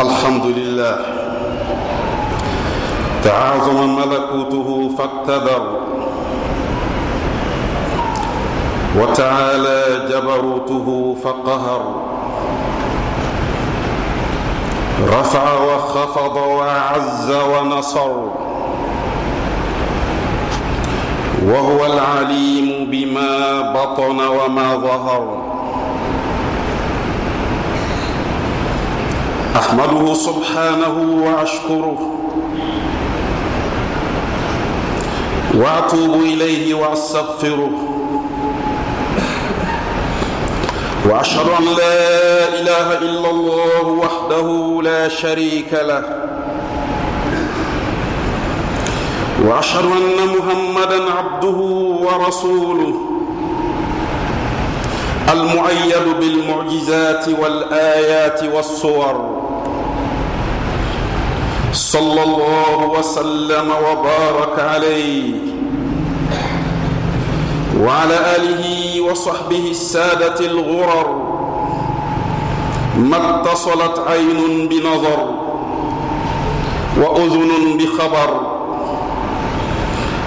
الحمد لله. تعاظم ملكوته فاقتدر وتعالى جبروته فقهر. رفع وخفض وأعز ونصر. وهو العليم بما بطن وما ظهر. أحمده سبحانه وأشكره. وأتوب إليه وأستغفره. وأشهد أن لا إله إلا الله وحده لا شريك له. وأشهد أن محمدا عبده ورسوله. المؤيد بالمعجزات والآيات والصور. صلى الله وسلم وبارك عليه وعلى آله وصحبه السادة الغرر ما اتصلت عين بنظر وأذن بخبر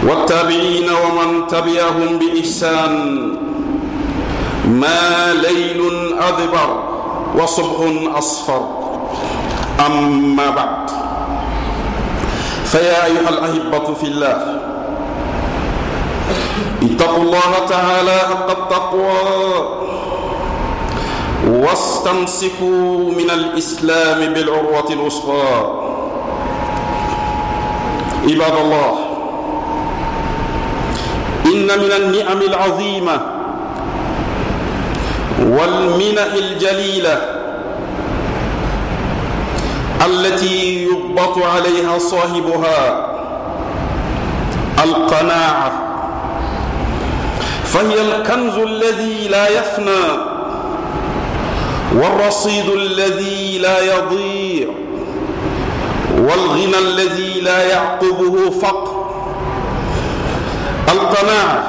والتابعين ومن تبعهم بإحسان ما ليل اذبر وصبح أصفر. أما بعد. فيا أيها الأحبة في الله اتقوا الله تعالى حق التقوى واستمسكوا من الإسلام بالعروة الوسطى عباد الله إن من النعم العظيمة والمنح الجليلة التي يضبط عليها صاحبها القناعة. فهي الكنز الذي لا يفنى والرصيد الذي لا يضيع والغنى الذي لا يعقبه فقر. القناعة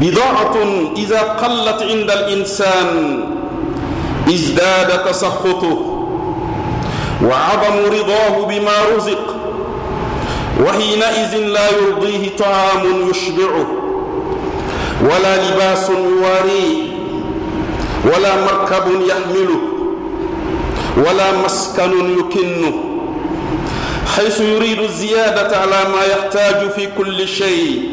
بضاعة إذا قلت عند الإنسان ازداد تسخطه. وعظم رضاه بما رزق وحينئذ لا يرضيه طعام يشبعه ولا لباس يواريه ولا مركب يحمله ولا مسكن يكنه حيث يريد الزيادة على ما يحتاج في كل شيء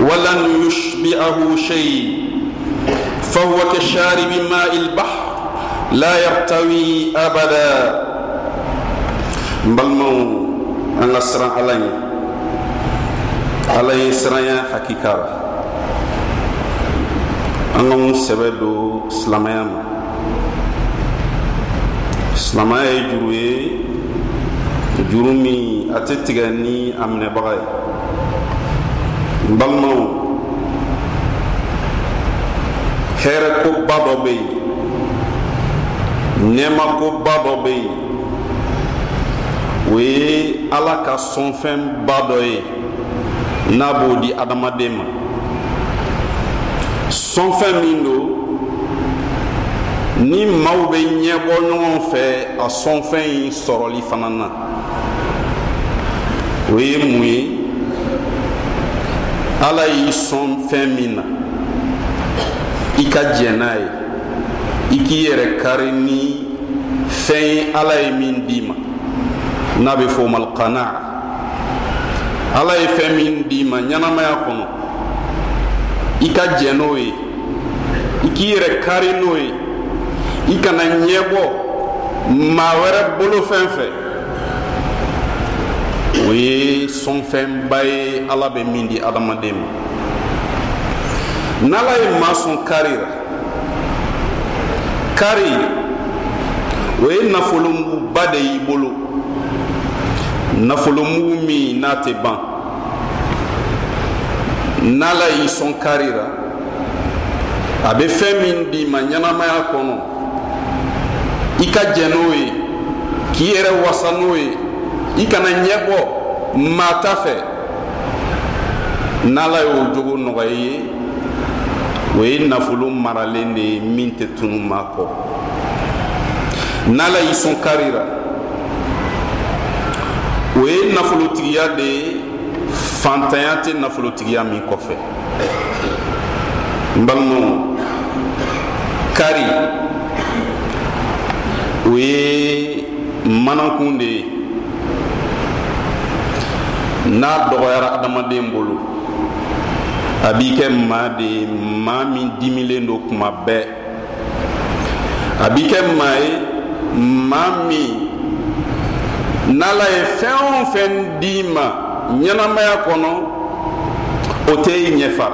ولن يشبعه شيء فهو كشارب ماء البحر. la yartawi abada mbalmo an serang siran ala ye ala ye siranya hakika la an ka mun sɛbɛ don silamaya ma silamaya ye juru ye juru min a ni a minɛbaga ye n ko ba dɔ o ye ala ka sɔnfɛn ba dɔ ye. N'a b'o di adamaden ma sɔnfɛn min don ni maaw bɛ ɲɛbɔ ɲɔgɔn fɛ a sɔnfɛn in sɔrɔli fana na o ye mun ye ala y'i sɔn fɛn min na i ka jɛn n'a ye i k'i yɛrɛ kari ni fɛn ye ala ye min d'i ma n'a bɛ fɔ o ma alqanaa ala ye fɛn min d'i ma ɲɛnamaya kɔnɔ i ka jɛ n'o ye i k'i yɛrɛ kari n'o ye i kana ɲɛbɔ maa wɛrɛ bolo fɛn fɛ. O ye sɔnfɛnba ye ala bɛ min di adamaden ma. N'ala ye maa sɔn kari la kari o ye nafolomuguba de y'i bolo nafolomugu min n'a tɛ ban n'ala y'i sɔn kari la a bɛ fɛn min d'i ma ɲɛnamaya kɔnɔ i ka jɛn n'o ye k'i yɛrɛ wasa n'o ye i kana ɲɛbɔ maa ta fɛ n'ala y'o jogo nɔgɔya i ye o ye nafolo maralen de ye min tɛ tunu maa kɔ n'ala y'i sɔn kari la o ye nafolotigiya de ye fantanya tɛ nafolotigiya min kɔfɛ n balimaw kari. O ye manakun de ye n'a dɔgɔyara adamaden bolo a b'i kɛ maa de ye maa min dimilen don kuma bɛɛ a b'i kɛ maa ye maa min n'ala ye fɛn o fɛn d'i ma ɲɛnamaya kɔnɔ o tɛ i ɲɛfa.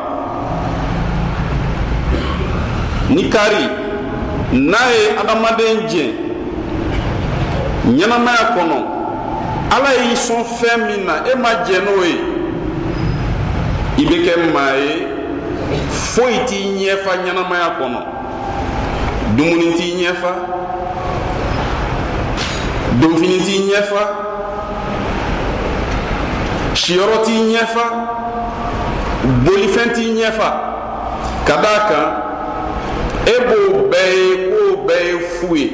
Ni kari n'a ye adamaden jɛ ɲɛnamaya kɔnɔ ala y'i sɔn fɛn min na e ma jɛ n'o ye. I bɛ kɛ maa ye foyi t'i ɲɛfa ɲɛnamaya kɔnɔ. Dumuni t'i ɲɛfa donfini t'i ɲɛfa siyɔrɔ t'i ɲɛfa bolifɛn t'i ɲɛfa ka d'a kan e b'o bɛɛ ye k'o bɛɛ ye fu ye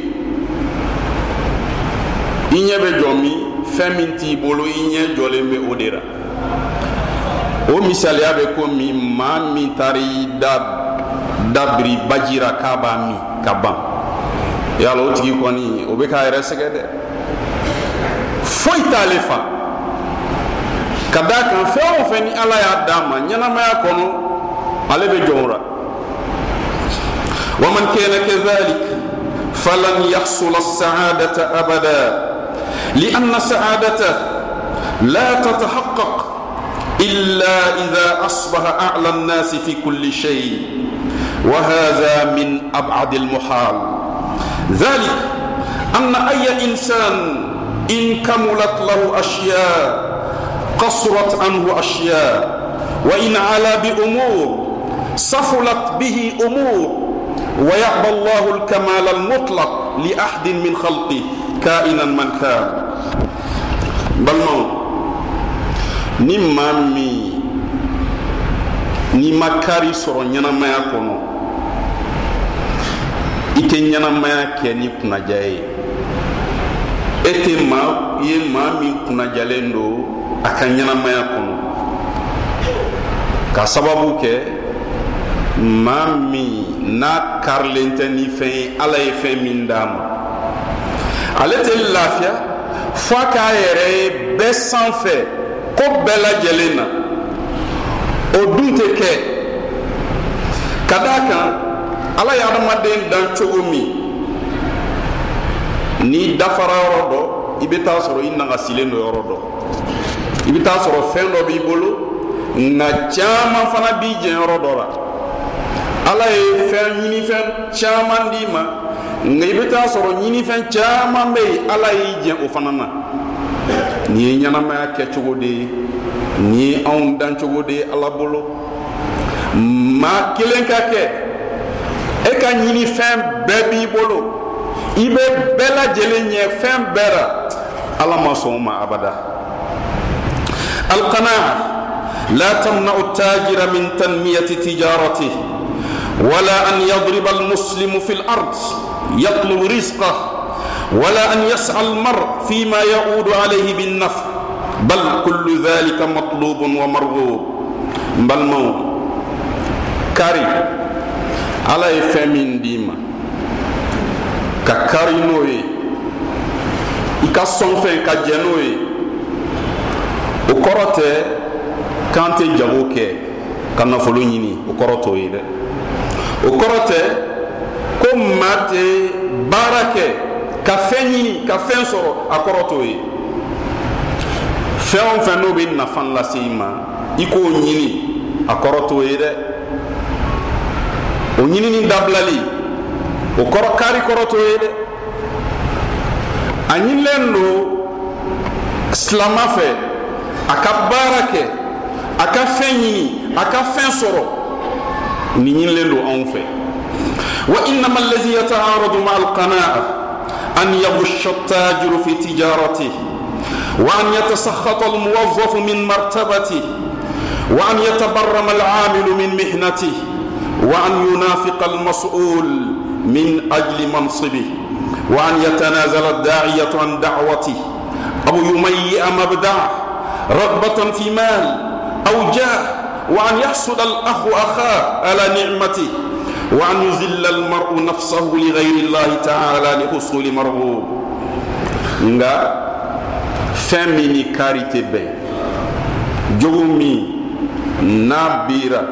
i ɲɛ bɛ jɔ min fɛn min t'i bolo i ɲɛ jɔlen bɛ o de la o misaliya bɛ komi maa min taara i da dabiri baji la k'a b'a min ka ban yala o tigi kɔni o bɛ k'a yɛrɛ sɛgɛ dɛ foyi t'ale fa. Ka d'a kan fɛn o fɛn ni ala y'a d'a ma ɲɛnamaya kɔnɔ ale bɛ jɔn la ومن كان كذلك فلن يحصل السعادة أبدا لأن سعادته لا تتحقق إلا إذا أصبح أعلى الناس في كل شيء وهذا من أبعد المحال ذلك أن أي إنسان إن كملت له أشياء قصرت عنه أشياء. وإن علا بأمور سفلت به أمور. ويعبى الله الكمال المطلق لأحد من خلقه كائنا من كان. balimaw ni maa min n'i ma kari sɔrɔ ɲɛnamaya kɔnɔ i tɛ ɲɛnamaya kɛ e tɛ maa ye maa min kunnajalen don a ka ɲɛnamaya kɔnɔ ka sababu kɛ maa min n'a karilen tɛ ni fɛn ye ala ye fɛn min d'a ma. Ale tɛ lafiya f'a k'a yɛrɛ ye bɛɛ sanfɛ ko bɛɛ lajɛlen na. O dun tɛ kɛ ka d'a kan ala ye adamaden dan cogo min n'i dafara yɔrɔ dɔ i bɛ taa sɔrɔ i nagasilen do yɔrɔ dɔ. I bɛ taa sɔrɔ fɛn dɔ b'i bolo nka caman fana b'i jɛ yɔrɔ dɔ la. Ala ye fɛn ɲinifɛn caman d'i ma nka i bɛ taa sɔrɔ ɲinifɛn caman bɛ yen ala y'i jɛ o fana na. Nin ye ɲɛnamaya kɛcogo de ye nin ye anw dancogo de ye ala bolo. Maa kelen ka kɛ e ka ɲinifɛn bɛɛ b'i bolo i bɛ bɛɛ lajɛlen ɲɛ fɛn bɛɛ la ala ma sɔn o ma abada alqanaa لا تمنع التاجر من تنمية تجارته ولا أن يضرب المسلم في الأرض يطلب رزقه ولا أن يسعى المرء فيما يعود عليه بالنفع بل كل ذلك مطلوب ومرغوب بل مو كاري على فمين ديما ka kari n'o ye i ka sɔn fɛn ka jɛ n'o ye o kɔrɔ tɛ k'an tɛ jago kɛ ka nafolo ɲini o kɔrɔ t'o ye dɛ o kɔrɔ tɛ ko maa tɛ baara kɛ ka fɛn ɲini ka fɛn sɔrɔ a kɔrɔ t'o ye fɛn o fɛn n'o bɛ nafa lase i ma i k'o ɲini a kɔrɔ t'o ye dɛ o ɲinini dabilali. O kɔrɔ kari kɔrɔ t'o ye dɛ a ɲinilen don silama fɛ a ka baara kɛ a ka fɛn ɲini a ka fɛn sɔrɔ nin ɲinilen don anw fɛ وإنما الذي يتعارض مع القناعة أن يغش التاجر في تجارته وأن يتسخط الموظف من مرتبته وأن يتبرم العامل من مهنته وأن ينافق المسؤول من أجل منصبه وأن يتنازل الداعية عن دعوته. أو يميئ مبدعه رغبة في مال أو جاه وأن يحسد الأخ أخاه على نعمته وأن يذل المرء نفسه لغير الله تعالى لحصول مرغوب. Nga fɛn min ni kari tɛ bɛn jogo min n'a bira.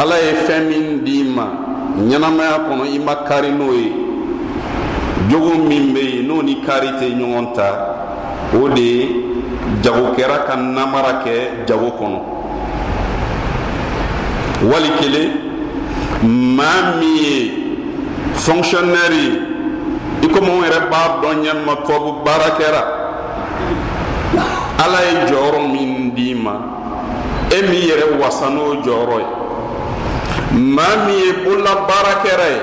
Ala ye fɛn min d'i ma. Ɲɛnamaya kɔnɔ i ma kari n'o ye. Jogo min bɛ yen n'o ni kari tɛ ɲɔgɔn ta o de ye jagokɛra ka namara kɛ jago kɔnɔ. Wali kelen maa min ye fonctionnaire ye i komi yɛrɛ b'a dɔn ɲɛma tubabu baarakɛra ala ye jɔyɔrɔ min d'i ma e min yɛrɛ wasa n'o jɔyɔrɔ ye. Maa min ye bololabaarakɛra ye.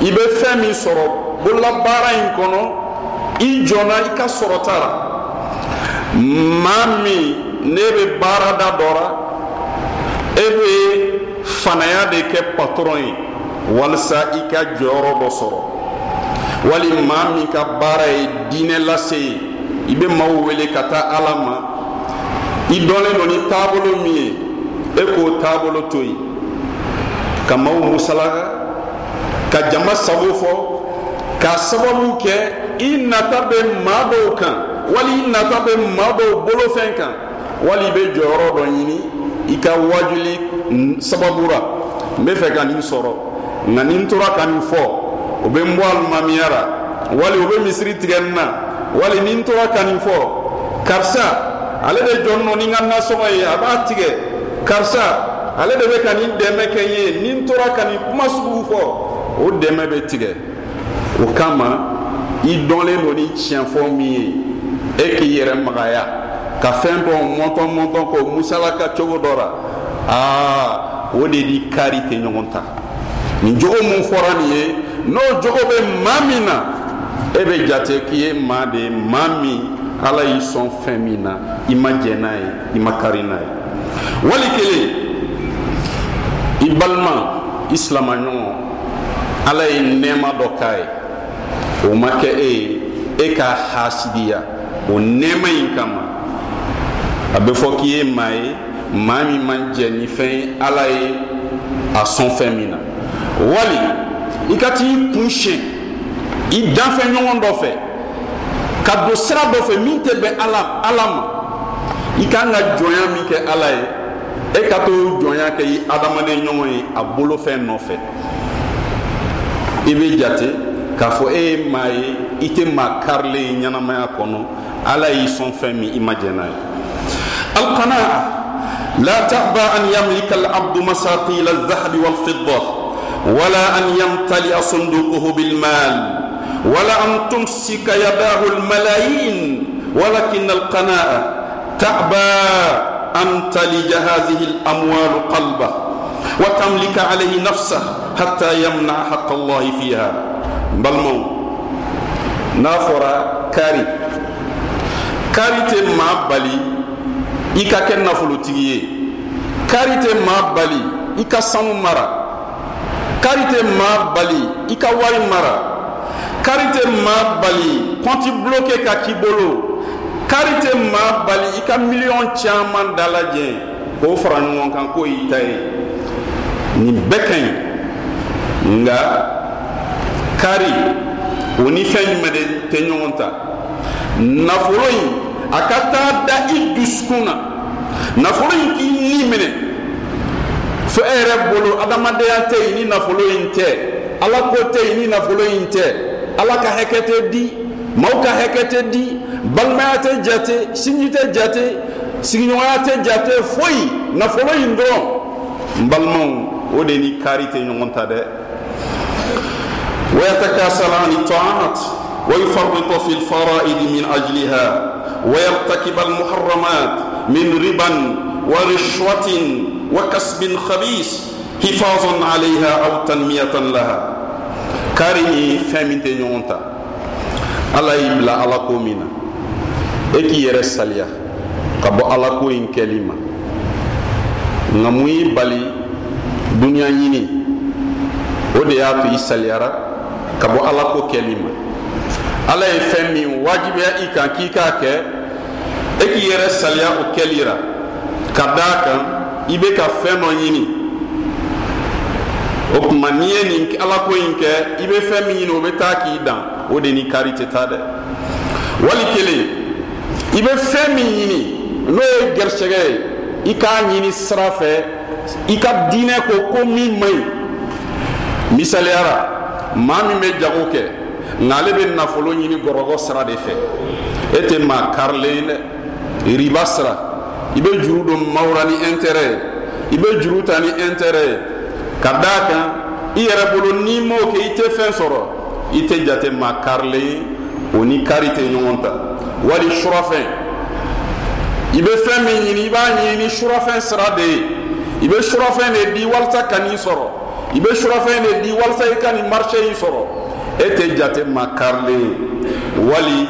I bɛ fɛn min sɔrɔ bololabaara in kɔnɔ i jɔnna i ka sɔrɔta la. Maa min ne bɛ baarada dɔ la e bɛ fanaya de kɛ patɔrɔn ye. Walisa i ka jɔyɔrɔ dɔ sɔrɔ. Wali maa min ka baara ye diinɛ lase ye. I bɛ maaw wele ka taa ala ma. I dɔnnen don ni taabolo min ye e k'o taabolo to yen ka maw musalaka ka jama sago fɔ k'a sababu kɛ i nata bɛ maa dɔw kan wali i nata bɛ maa dɔw bolofɛn kan wali i bɛ jɔyɔrɔ dɔ ɲini i ka wajuli sababu ra n bɛ fɛ ka nin sɔrɔ nka ni n tora ka nin fɔ o bɛ n bɔ alimamiya la wali o be misiri tigɛ n na wali ni n tora ka nin fɔ karisa ale de jɔn nɔ ni n ka nasɔngɔ ye a b'a tigɛ karisa ale de bɛ ka nin dɛmɛ kɛ n ye ni n tora ka nin kuma sugu fɔ. O dɛmɛ bɛ tigɛ. O kama i dɔnlen don ni tiɲɛfɔ min ye. E k'i yɛrɛ magaya. Ka fɛn dɔ mɔntɔn mɔntɔn k'o musalaka cogo dɔ la. Aa o de ni kari tɛ ɲɔgɔn ta. Nin jogo mun fɔra nin ye n'o jogo bɛ maa min na e bɛ jate k'i ye maa de ye. Maa min ala y'i sɔn fɛn min na. I ma jɛ n'a ye i ma kari n'a ye. Wali kelen i balima i silamaɲɔgɔn ala ye nɛɛma dɔ k'a ye o ma kɛ e ye e k'a hasidiya o nɛɛma in kama. A bɛ fɔ k'i ye maa ye maa min man jɛ ni fɛn ye ala ye a sɔn fɛn min na wali i ka t'i kun siɲɛ i danfɛn ɲɔgɔn dɔ fɛ ka don sira dɔ fɛ min tɛ bɛn ala ma i kan ka jɔnya min kɛ ala ye e ka to jɔnya kɛ i adamaden ɲɔgɔn ye a bolofɛn nɔfɛ i bɛ jate k'a fɔ e ye maa ye i tɛ maa karilen ye ɲɛnamaya kɔnɔ ala y'i sɔn fɛn min i ma jɛ n'a ye alqanaa لا تأبى أن يملك العبد مساقيل الذهب والفضة ولا أن يمتلئ صندوقه بالمال ولا أن تمسك يداه الملايين ولكن القناعة تأبى أن تلج هذه الأموال قلبه وتملك عليه نفسه حتى يمنع حق الله فيها. بل مو. نافر كاري. كاري تما بلي i ka kɛ nafolotigi ye kari tɛ maa bali i ka sanu mara kari tɛ maa bali i ka wari mara kari tɛ kari tɛ maa bali i ka miliyɔn caman dalajɛ k'o fara ɲɔgɔn kan k'o y'i ta ye. Nin bɛɛ ka ɲi. Nka kari o ni fɛn jumɛn de tɛ ɲɔgɔn ta? Nafolo in a ka taa da i dusukun na. Nafolo in k'i ni minɛ. Fo e yɛrɛ bolo adamadenya tɛ yen ni nafolo in tɛ. Ala ko tɛ yen ni nafolo in tɛ. Ala ka hakɛ tɛ di mawka hɛkɛtɛ di جاتي tɛ جاتي sinji جاتي فوي sigiɲɔgɔnya tɛ jate foyi nafolo yin دا ويتكاسل عن الطاعات ويفرط في الفرائض من أجلها ويرتكب المحرمات من ربا ورشوة وكسب خبيث حفاظا عليها أو تنمية لها. كاري فهمت يونتا ala y'i bila ala ko min na e k'i yɛrɛ saliya ka bɔ ala ko in kɛli ma nka mun y'i bali duniɲa ɲini o de y'a to i saliyara ka bɔ ala ko kɛli ma ala ye fɛn min wajibiya i kan k'i k'a kɛ e k'i yɛrɛ saliya o kɛli ra ka daa kan i be ka fɛn dɔ ɲini o kuma n'i ye nin ala ko in kɛ i be fɛn min ɲini o be taa k'i dan o de ni kari tɛ taa dɛ. Wali kelen i bɛ fɛn min ɲini n'o ye garisɛgɛ ye i k'a ɲini sira fɛ i ka diinɛ ko ko min man ɲi misaliyara maa min bɛ jago kɛ nka ale bɛ nafolo ɲini gɔrɔgɔ sira de fɛ. E tɛ maa karilen dɛ riba sira. I bɛ juru don maaw la ni intérêt ye. I bɛ juru ta ni intérêt ye. Ka d'a kan i yɛrɛ bolo n'i m'o kɛ i tɛ fɛn sɔrɔ i tɛ jate maa karilen ye o ni kari tɛ ɲɔgɔn ta wali surafɛn i bɛ fɛn min ɲini i b'a ɲini ni surafɛn sira de. Ye i bɛ surafɛn de di walasa ka n'i sɔrɔ i bɛ surafɛn de di walasa i ka nin marché in sɔrɔ e tɛ jate maa karilen ye wali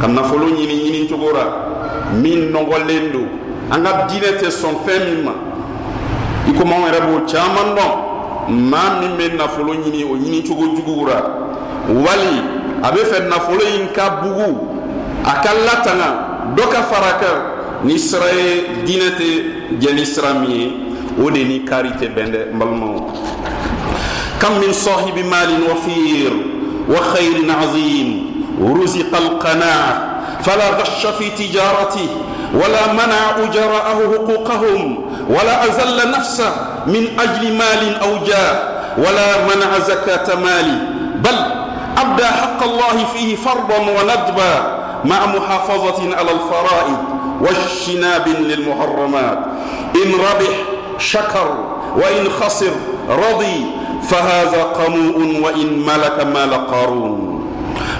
ka nafolo ɲini ɲini cogo la min nɔgɔlen don an ka diinɛ tɛ sɔn fɛn min ma i komi anw yɛrɛ b'o caman dɔn maa min bɛ nafolo ɲini o ɲini cogo juguw la wali a bɛ fɛ nafolo in ka bugu a ka latanga dɔ ka fara kan ni sira ye diinɛ tɛ jɛ ni sira min ye o de ni kari tɛ bɛn dɛ n balimaw kam min sahibi malin wafir wa khairin azim رزق القناعة فلا غش في تجارته ولا منع أجراءه حقوقهم ولا أزل نفسه من أجل مال أو جاه ولا منع زكاة مال بل أبدى حق الله فيه فرضا وندبا مع محافظة على الفرائض واجتناب للمحرمات. إن ربح شكر وإن خسر رضي فهذا قموء وإن ملك مال قارون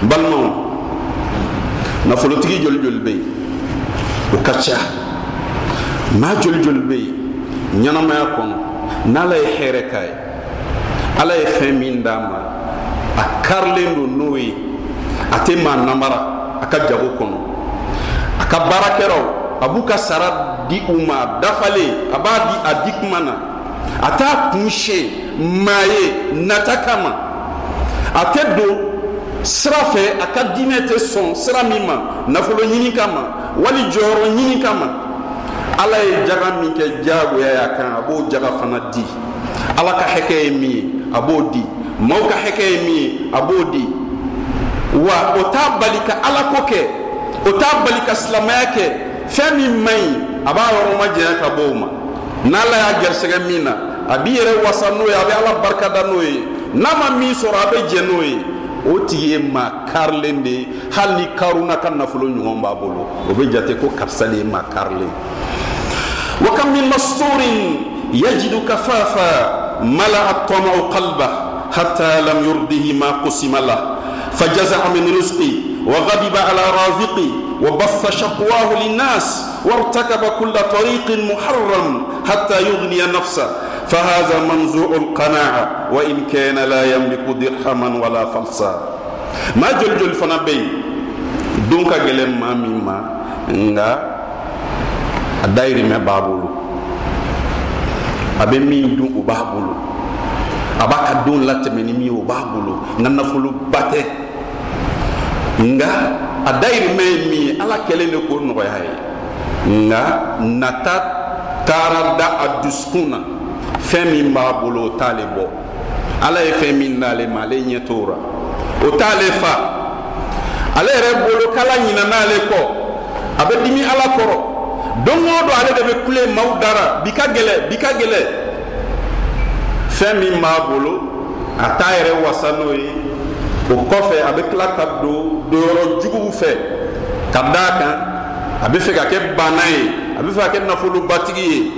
balimaw nafolotigi joli joli bɛ yen o ka ca maa joli joli bɛ yen ɲɛnamaya kɔnɔ n'ala ye hɛrɛ a karilen don n'o ye. A tɛ maa namara a ka jago kɔnɔ. A ka baarakɛlaw a b'u ka sara di u ma dafalen a b'a di a di kuma na. A t'a kun siɲɛ maa ye nata kama. A tɛ don sira fɛ a ka diinɛ tɛ sɔn sira min ma nafolo ɲini kama wali jɔyɔrɔ ɲini kama. Ala ye jaga min kɛ jagoya y'a kan a b'o jaga fana di. Ala ka hakɛ ye min ye a b'o di maaw ka hakɛ ye min ye a b'o di wa o t'a bali ka ala ko kɛ o t'a bali ka silamɛya kɛ fɛn min man ɲi a b'a yɔrɔ ma janya ka bɔ o ma n'ala y'a garisɛgɛ min na a b'i yɛrɛ wasa n'o ye a bɛ ala barikada n'o ye n'a ma min sɔrɔ a bɛ jɛ n'o ye o tigi ye maa karilen de ye hali ni karuna ka nafolo ɲuman b'a bolo o bɛ jate ko karisa de ye maa karilen wa kam min masturin yajidu kafafa mala atɔmau qalba hatta lam yurdihi ma qusima la فجزع من رزقي وغضب على رازقي وبث شقواه للناس وارتكب كل طريق محرم حتى يغني نفسه. فهذا منزوع القناعة وإن كان لا يملك درهما ولا فلسا. ما جلجل فنبي؟ دونك جلم ما مما. nga babulu abe min dun o b'a bolo a b'a ka don latɛmɛ ni min ye o b'a bolo nka nafolo ba tɛ nga a dayirimɛ ye min ye ala kɛlen de k'o nɔgɔya ye. Nga nata taara da a dusukun na. Fɛn min b'a bolo o t'ale bɔ. Ala ye fɛn min d'ale ma ale ɲɛ t'o ra o t'ale fa. Ale yɛrɛ bolo k'ala ɲina n'ale kɔ. A bɛ dimi ala kɔrɔ. Don o don ale de bɛ kule maaw dara. Bi ka gɛlɛ bi ka gɛlɛ fɛn min b'a bolo a t'a yɛrɛ wasa n'o ye o kɔfɛ a bɛ tila ka don don yɔrɔ juguw fɛ ka d'a kan a bɛ fɛ ka kɛ bana ye a bɛ fɛ ka kɛ nafolobatigi ye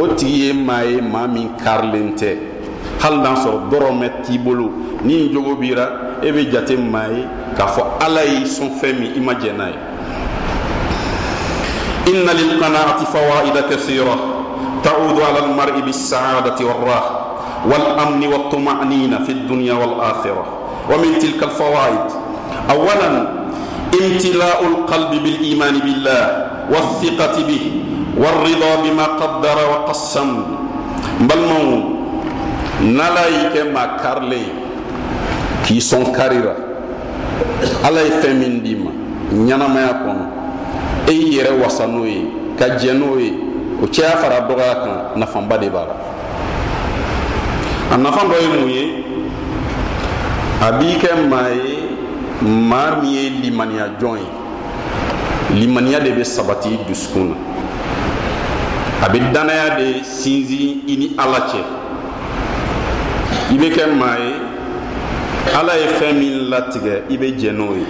o tigi ye maa ye maa min karilen tɛ hali n'a sɔrɔ dɔrɔmɛ t'i bolo ni nin jogo b'i la e bɛ jate maa ye k'a fɔ ala y'i sɔn fɛn min i ma jɛn n'a ye inna lilqanaati fawaida kathira تعود على المرء بالسعادة والراحة والأمن والطمأنينة في الدنيا والآخرة. ومن تلك الفوائد أولا امتلاء القلب بالإيمان بالله والثقة به والرضا بما قدر وقسم. بل مو kɛ maa karilen ye k'i sɔn karira ala ye fɛn min d'i ma ɲɛnamaya kɔnɔ e y'i yɛrɛ wasa n'o a nafa dɔ ye mun ye a b'i kɛ maa ye maa min ye limaniya jɔn ye limaniya de bɛ sabati dusukun na a bɛ danaya de sinsin i ni ala cɛ i bɛ kɛ maa ye ala ye fɛn min latigɛ i bɛ jɛ n'o ye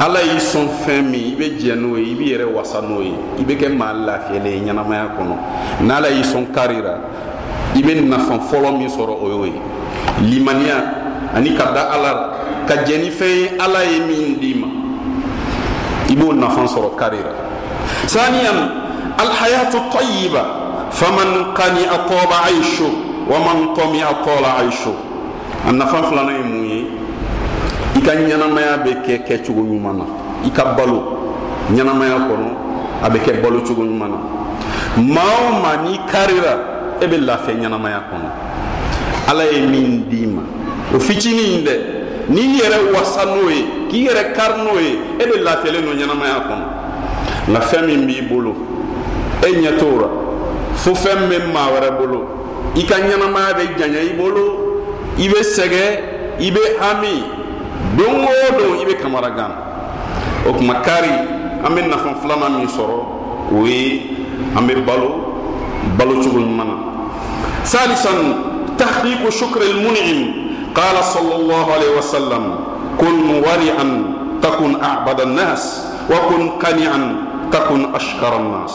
ala y'i sɔn fɛn min i bɛ jɛ n'o ye i b'i yɛrɛ wasa n'o ye i bɛ kɛ maa lafiyalen ye ɲɛnamaya kɔnɔ n'ala y'i sɔn kari la i bɛ nafa fɔlɔ min sɔrɔ o y'o ye limaniya ani ka da ala la ka jɛ ni fɛn ye ala ye min d'i ma i b'o nafa sɔrɔ kari la saniyan alhayatu tayyiba faman qani atoba aishu wa man tami atola aishu. A nafa filanan ye mun ye i ka ɲɛnamaya bɛ kɛ kɛcogo ɲuman na i ka balo ɲɛnamaya kɔnɔ a bɛ kɛ balo cogo ɲuman na maa o maa n'i karira e bɛ lafiya ɲɛnamaya kɔnɔ ala ye min d'i ma o fitinin in dɛ n'i yɛrɛ wasa n'o ye k'i yɛrɛ kari n'o ye e bɛ lafiyalen don ɲɛnamaya kɔnɔ nka fɛn min b'i bolo e ɲɛ t'o la fo fɛn bɛ maa wɛrɛ bolo. I ka ɲɛnamaya bɛ janya i bolo i bɛ sɛgɛn i bɛ hami. Don o don i bɛ kamara gan. O tuma kari an bɛ nafa filanan min sɔrɔ o ye an bɛ balo balo cogo ɲuman na salisan tahqiqu shukri almun'im qala sallallahu alaihi wasallam kun wari'an takun a'bada an-nas wa kun qani'an takun ashkara an-nas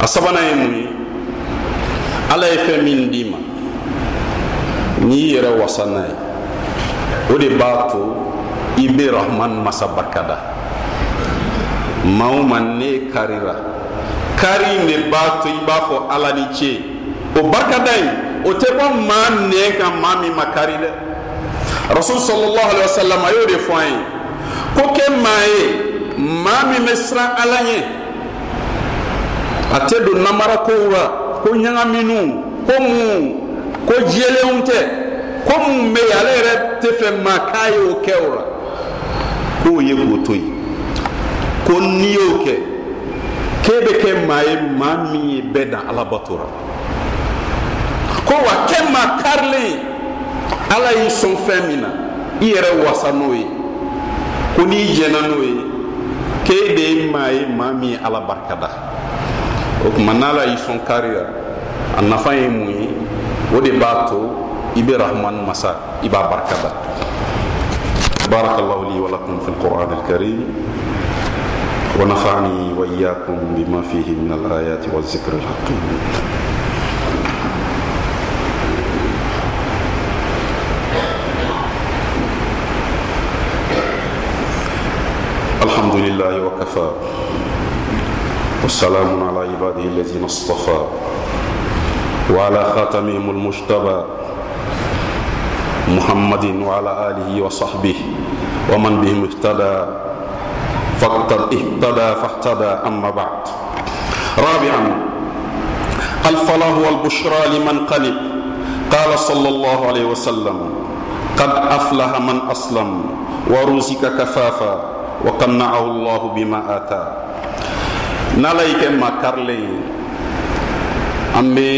a sabanan ye mun ye ala ye fɛn min d'i ma n'i yɛrɛ kari in de b'a to i b'a fɔ ala ni ce. O barikada in o tɛ bɔ maa nɛn kan maa min ma kari dɛ. Rasul sallallahu alaihi wa sallam a y'o de fɔ an ye. Ko kɛ maa ye maa min bɛ siran ala ɲɛ. A tɛ don namara la ko ɲagaminu ko mun ko jɛlenw tɛ. Ko mun bɛ yen ale yɛrɛ tɛ fɛ maa k'a ye o kɛ o la k'o ye k'o to yen. Ko n'i y'o kɛ k'e bɛ kɛ maa ye maa min ye bɛɛ dan ala bato la ko wa kɛ maa karilen ala y'i sɔn fɛn min na i yɛrɛ wasa n'o ye ko n'i jɛnna n'o ye k'e de ye maa ye maa min ye ala barikada o tuma n'ala y'i sɔn kari la a nafa ye mun ye o de b'a to i bɛ rahman masa i b'a barikada بارك الله لي ولكم في القرآن الكريم ونفعني وإياكم بما فيه من الآيات والذكر الحكيم. الحمد لله وكفى. والسلام على عباده الذين اصطفى. وعلى خاتمهم المجتبى. محمد وعلى آله وصحبه ومن بهم اهتدى. اهتدى فاهتدى أما بعد. رابعا الفلاح والبشرى لمن قلب. قال صلى الله عليه وسلم قد أفلح من أسلم ورزق كفافا وقنعه الله بما آتى. نلايك ما كارلي أمي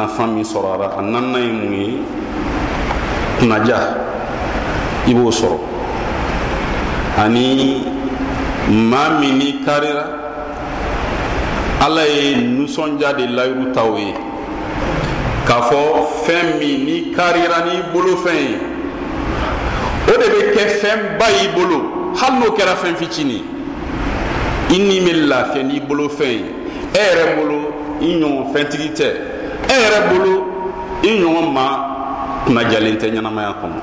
نفامي سرارة أننا يموي kunnaja i b'o sɔrɔ ani maa min ni karira. Ala ye nusɔnja de layiru taw ye. K'a fɔ fɛn min ni karira n'i bolo fɛn ye. O de bɛ kɛ fɛnba y'i bolo. Hali n'o kɛra fɛn fitinin i ni bɛ lafiya n'i bolo fɛn ye. E yɛrɛ bolo i ɲɔgɔn fɛntigi tɛ. E yɛrɛ bolo i ɲɔgɔn maa kuna jalen tɛ ɲɛnamaya kɔnɔ.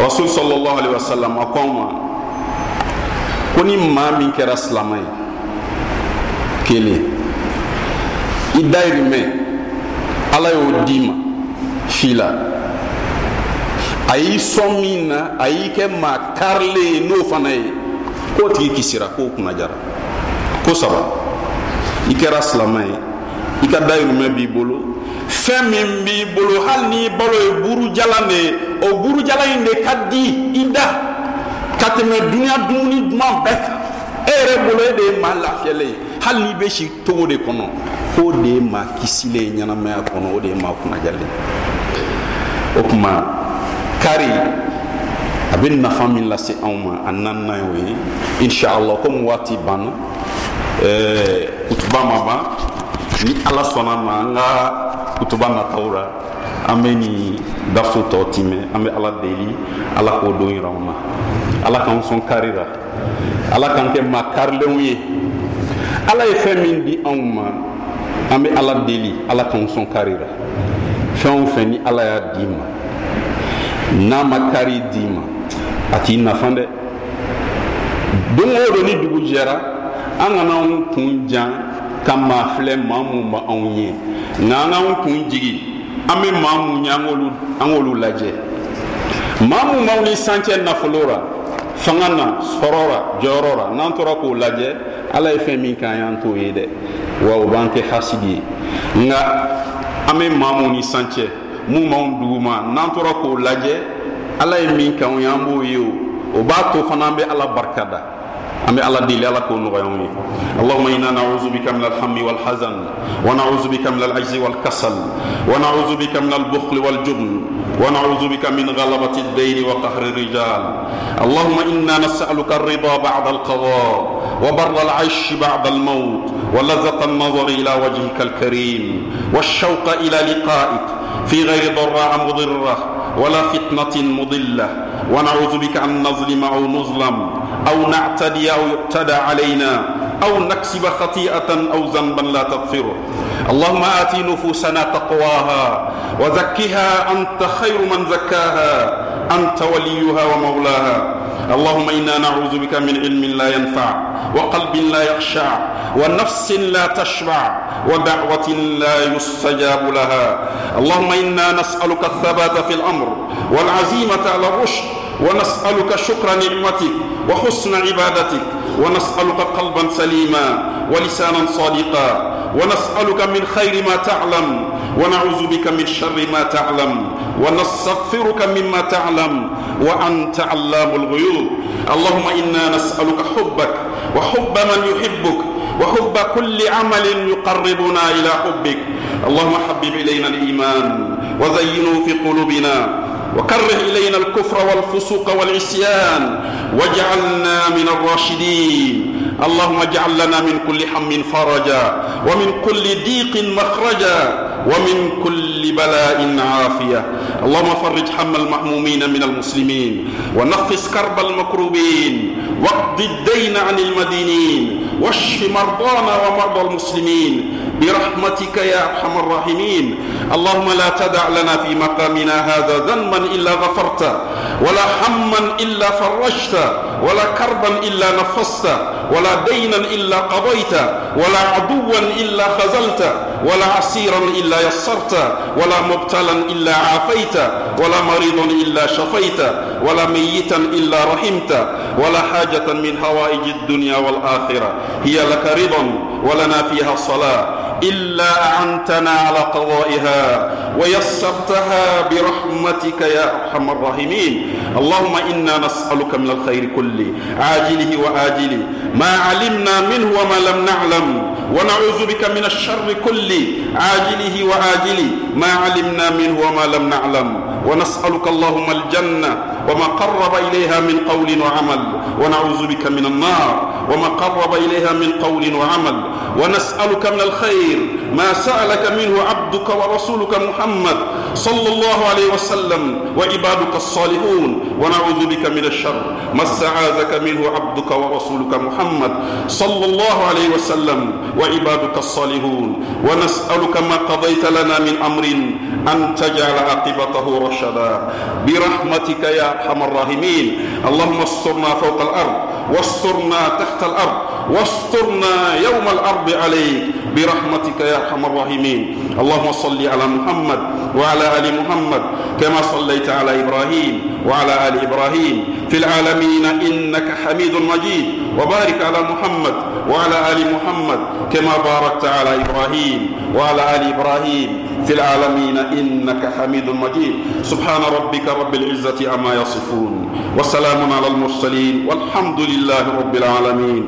Rasul sallallahu alaihi wasallam a ko an ma ni maa min kɛra silama ye. Kelen i dayirimɛ ala y'o d'i ma la a y'i sɔn min na a y'i kɛ maa karilen ye n'o fana ye. K'o tigi kisira k'o kunna jara. Ko saba. I kɛra silama ye. I ka dayirimɛ b'i bolo. Fɛn min b'i bolo hali n'i balo ye burujalan de ye. O burujalan in de ka di i da ka tɛmɛ duniya dumuni duman bɛɛ. Kan e yɛrɛ bolo e de ye maa lafiyalen ye hali n'i bɛ si togo de kɔnɔ k'o de ye maa kisilen ye ɲɛnamaya kɔnɔ o de ye maa kunnajalen o tuma kari a bɛ nafa min lase anw ma a naaninan y'o ye inshallah komi waati banna ɛɛ kutuba ma ban. Ni ala sɔnna ma an ka kutuba nataw la an bɛ nin daso tɔ timɛ an bɛ ala deli ala k'o don yira anw na. Ala k'an sɔn kari la ala k'an kɛ maa karilenw ye. Ala ye fɛn min di anw ma. An bɛ ala deli ala k'an sɔn kari la fɛn o fɛn ni ala y'a di ma. N'a ma kari di ma a t'i nafa dɛ. Don o don ni dugu jɛra an kana an kun jan ka maa filɛ maa mun ba anw ye. Nka an k'an kun jigi an bɛ maa mun ye an k'olu lajɛ. Maa mun b'aw ni sancɛ nafolo ra fanga na sɔrɔ ra jɔyɔrɔ ra n'an tora k'o lajɛ ala ye fɛn min k'an y'an t'o ye dɛ wa o b'an kɛ hasidi ye nka an bɛ maa mun ni sancɛ mun b'anw duguma. N'an tora k'o lajɛ ala ye min k'anw ye an b'o ye o o b'a to fana an bɛ ala barikada أمي على دي على كون غيومي اللهم إنا نعوذ بك من الهم والحزن ونعوذ بك من العجز والكسل ونعوذ بك من البخل والجبن ونعوذ بك من غلبة الدين وقهر الرجال اللهم إنا نسألك الرضا بعد القضاء وبر العيش بعد الموت ولذة النظر إلى وجهك الكريم والشوق إلى لقائك في غير ضراء مضرة ولا فتنة مضلة ونعوذ بك أن نظلم أو نظلم أو نعتدي أو يعتدى علينا أو نكسب خطيئة أو ذنبا لا تغفره. اللهم آت نفوسنا تقواها وزكها أنت خير من زكاها. أنت وليها ومولاها. اللهم إنا نعوذ بك من علم لا ينفع وقلب لا يخشع ونفس لا تشبع ودعوة لا يستجاب لها. اللهم إنا نسألك الثبات في الأمر والعزيمة على الرشد ونسألك شكر نعمتك وحسن عبادتك. ونسألك قلبا سليما ولسانا صادقا. ونسألك من خير ما تعلم. ونعوذ بك من شر ما تعلم. ونستغفرك مما تعلم. وأنت علام الغيوب. اللهم إنا نسألك حبك وحب من يحبك وحب كل عمل يقربنا إلى حبك. اللهم حبب إلينا الإيمان وزينه في قلوبنا. وكره إلينا الكفر والفسوق والعصيان واجعلنا من الراشدين. اللهم اجعل لنا من كل هم فرجا ومن كل ضيق مخرجا ومن كل بلاء عافية. اللهم فرج هم المهمومين من المسلمين ونفس كرب المكروبين واقض الدين عن المدينين واشف مرضانا ومرضى المسلمين برحمتك يا أرحم الراحمين. اللهم لا تدع لنا في مقامنا هذا ذنبا إلا غفرته ولا هما إلا فرجته ولا كربا إلا نفست ولا دينا إلا قضيت ولا عدوا إلا خزلت ولا عسيرا إلا يسرت ولا مبتلا إلا عافيت ولا مريضا إلا شفيت ولا ميتا إلا رحمت ولا حاجة من هوائج الدنيا والآخرة. هي لك رضا ولنا فيها صلاة. إلا أعنتنا على قضائها ويسرتها برحمتك يا أرحم الراحمين. اللهم إنا نسألك من الخير كله عاجله وآجله ما علمنا منه وما لم نعلم ونعوذ بك من الشر كله عاجله وآجله ما علمنا منه وما لم نعلم. ونسألك اللهم الجنة وما قرب إليها من قول وعمل ونعوذ بك من النار وما قرب إليها من قول وعمل. ونسألك من الخير ما سألك منه عبدك ورسولك محمد صلى الله عليه وسلم وعبادك الصالحون. ونعوذ بك من الشر ما استعاذك منه عبدك ورسولك محمد صلى الله عليه وسلم وعبادك الصالحون. ونسألك ما قضيت لنا من أمر أن تجعل عاقبته رشدا. برحمتك يا أرحم الراحمين. اللهم استرنا فوق الأرض واسترنا تحت الأرض واسترنا يوم الأرض عليك برحمتك يا أرحم الراحمين. اللهم صل على محمد وعلى آل محمد كما صليت على إبراهيم وعلى آل إبراهيم. في العالمين إنك حميد مجيد. وبارك على محمد وعلى آل محمد كما باركت على إبراهيم وعلى آل إبراهيم. في العالمين إنك حميد مجيد. سبحان ربك رب العزة عما يصفون. وسلام على المرسلين والحمد لله رب العالمين.